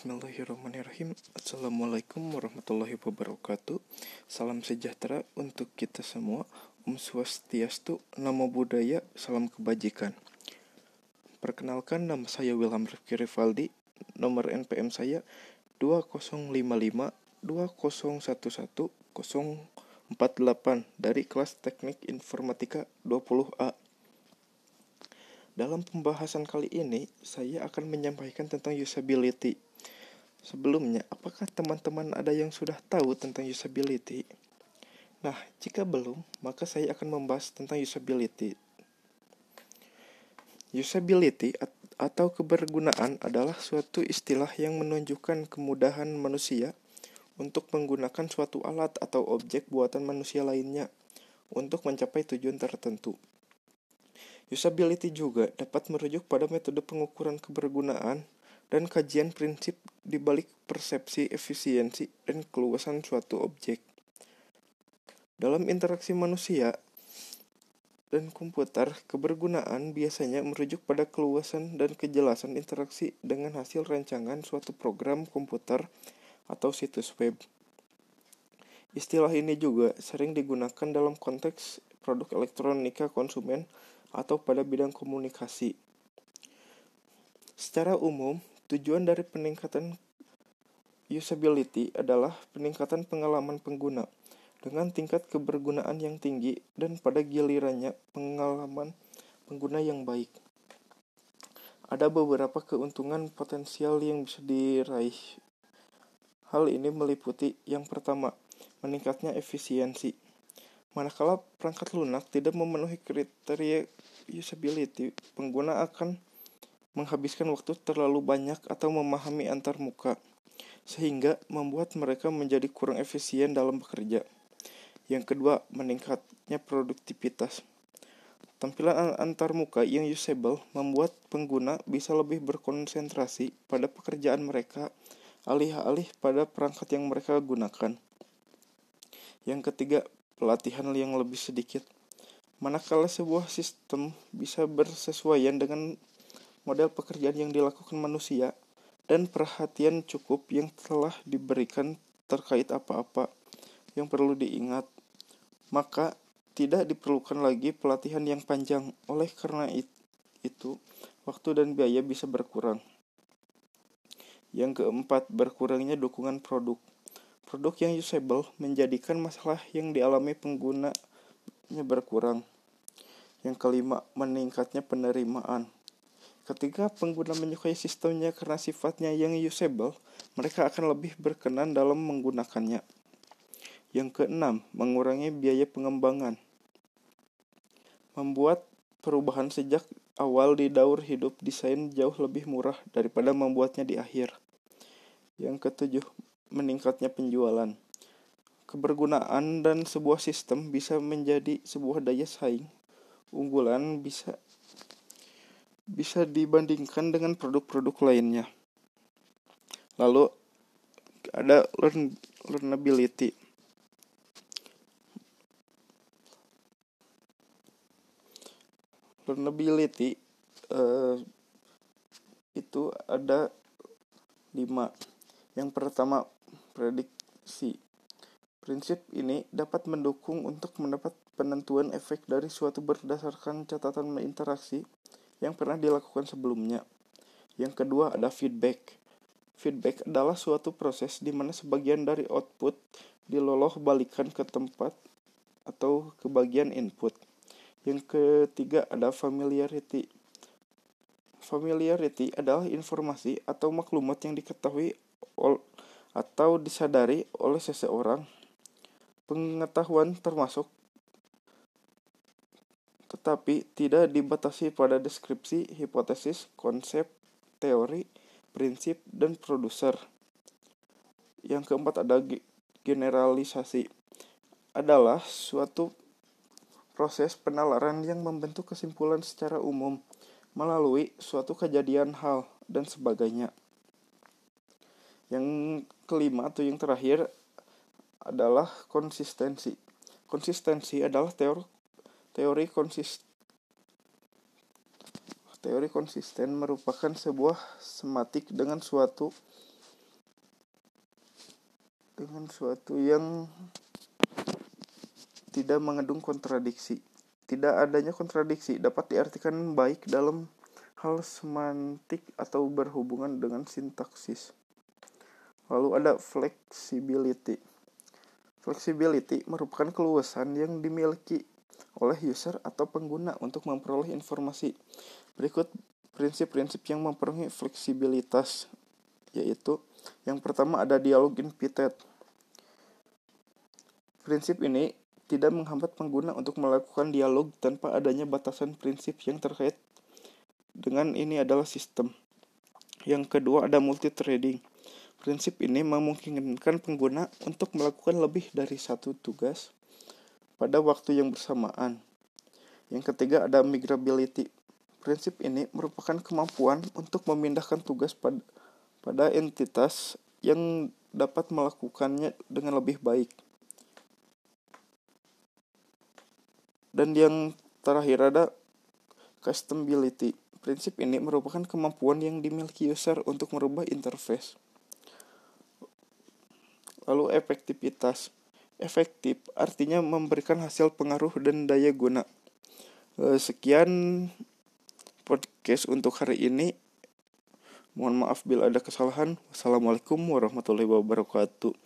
Bismillahirrahmanirrahim. Assalamualaikum warahmatullahi wabarakatuh. Salam sejahtera untuk kita semua. Om Swastiastu, Namo Buddhaya, Salam Kebajikan. Perkenalkan nama saya Wilham Rifki Rivaldi. Nomor NPM saya 2055 2011 048 dari kelas teknik informatika 20A dalam pembahasan kali ini, saya akan menyampaikan tentang usability. Sebelumnya, apakah teman-teman ada yang sudah tahu tentang usability? Nah, jika belum, maka saya akan membahas tentang usability. Usability atau kebergunaan adalah suatu istilah yang menunjukkan kemudahan manusia untuk menggunakan suatu alat atau objek buatan manusia lainnya untuk mencapai tujuan tertentu. Usability juga dapat merujuk pada metode pengukuran kebergunaan dan kajian prinsip di balik persepsi efisiensi dan keluasan suatu objek. Dalam interaksi manusia dan komputer, kebergunaan biasanya merujuk pada keluasan dan kejelasan interaksi dengan hasil rancangan suatu program komputer atau situs web. Istilah ini juga sering digunakan dalam konteks produk elektronika konsumen atau pada bidang komunikasi. Secara umum, Tujuan dari peningkatan usability adalah peningkatan pengalaman pengguna dengan tingkat kebergunaan yang tinggi dan pada gilirannya pengalaman pengguna yang baik. Ada beberapa keuntungan potensial yang bisa diraih. Hal ini meliputi yang pertama, meningkatnya efisiensi. Manakala perangkat lunak tidak memenuhi kriteria usability, pengguna akan menghabiskan waktu terlalu banyak atau memahami antar muka, sehingga membuat mereka menjadi kurang efisien dalam bekerja. Yang kedua, meningkatnya produktivitas. Tampilan antar muka yang usable membuat pengguna bisa lebih berkonsentrasi pada pekerjaan mereka alih-alih pada perangkat yang mereka gunakan. Yang ketiga, pelatihan yang lebih sedikit. Manakala sebuah sistem bisa bersesuaian dengan model pekerjaan yang dilakukan manusia, dan perhatian cukup yang telah diberikan terkait apa-apa yang perlu diingat. Maka tidak diperlukan lagi pelatihan yang panjang. Oleh karena itu, waktu dan biaya bisa berkurang. Yang keempat, berkurangnya dukungan produk. Produk yang usable menjadikan masalah yang dialami penggunanya berkurang. Yang kelima, meningkatnya penerimaan. Ketika pengguna menyukai sistemnya karena sifatnya yang usable, mereka akan lebih berkenan dalam menggunakannya. Yang keenam, mengurangi biaya pengembangan. Membuat perubahan sejak awal di daur hidup desain jauh lebih murah daripada membuatnya di akhir. Yang ketujuh, meningkatnya penjualan. Kebergunaan dan sebuah sistem bisa menjadi sebuah daya saing. Unggulan bisa bisa dibandingkan dengan produk-produk lainnya. Lalu ada learn learnability. Learnability uh, itu ada lima. Yang pertama prediksi. Prinsip ini dapat mendukung untuk mendapat penentuan efek dari suatu berdasarkan catatan interaksi yang pernah dilakukan sebelumnya. Yang kedua ada feedback. Feedback adalah suatu proses di mana sebagian dari output diloloh balikan ke tempat atau ke bagian input. Yang ketiga ada familiarity. Familiarity adalah informasi atau maklumat yang diketahui atau disadari oleh seseorang. Pengetahuan termasuk tetapi tidak dibatasi pada deskripsi, hipotesis, konsep, teori, prinsip, dan produser. Yang keempat ada generalisasi. Adalah suatu proses penalaran yang membentuk kesimpulan secara umum melalui suatu kejadian hal dan sebagainya. Yang kelima atau yang terakhir adalah konsistensi. Konsistensi adalah teori Teori konsisten Teori konsisten merupakan sebuah sematik dengan suatu dengan suatu yang tidak mengandung kontradiksi. Tidak adanya kontradiksi dapat diartikan baik dalam hal semantik atau berhubungan dengan sintaksis. Lalu ada flexibility. Flexibility merupakan keluasan yang dimiliki oleh user atau pengguna untuk memperoleh informasi. Berikut prinsip-prinsip yang mempengaruhi fleksibilitas yaitu yang pertama ada dialog invited. Prinsip ini tidak menghambat pengguna untuk melakukan dialog tanpa adanya batasan prinsip yang terkait dengan ini adalah sistem. Yang kedua ada multithreading. Prinsip ini memungkinkan pengguna untuk melakukan lebih dari satu tugas pada waktu yang bersamaan. Yang ketiga ada migrability. Prinsip ini merupakan kemampuan untuk memindahkan tugas pada, pada entitas yang dapat melakukannya dengan lebih baik. Dan yang terakhir ada customability. Prinsip ini merupakan kemampuan yang dimiliki user untuk merubah interface. Lalu efektivitas. Efektif artinya memberikan hasil pengaruh dan daya guna. Eh, sekian podcast untuk hari ini. Mohon maaf bila ada kesalahan. Wassalamualaikum warahmatullahi wabarakatuh.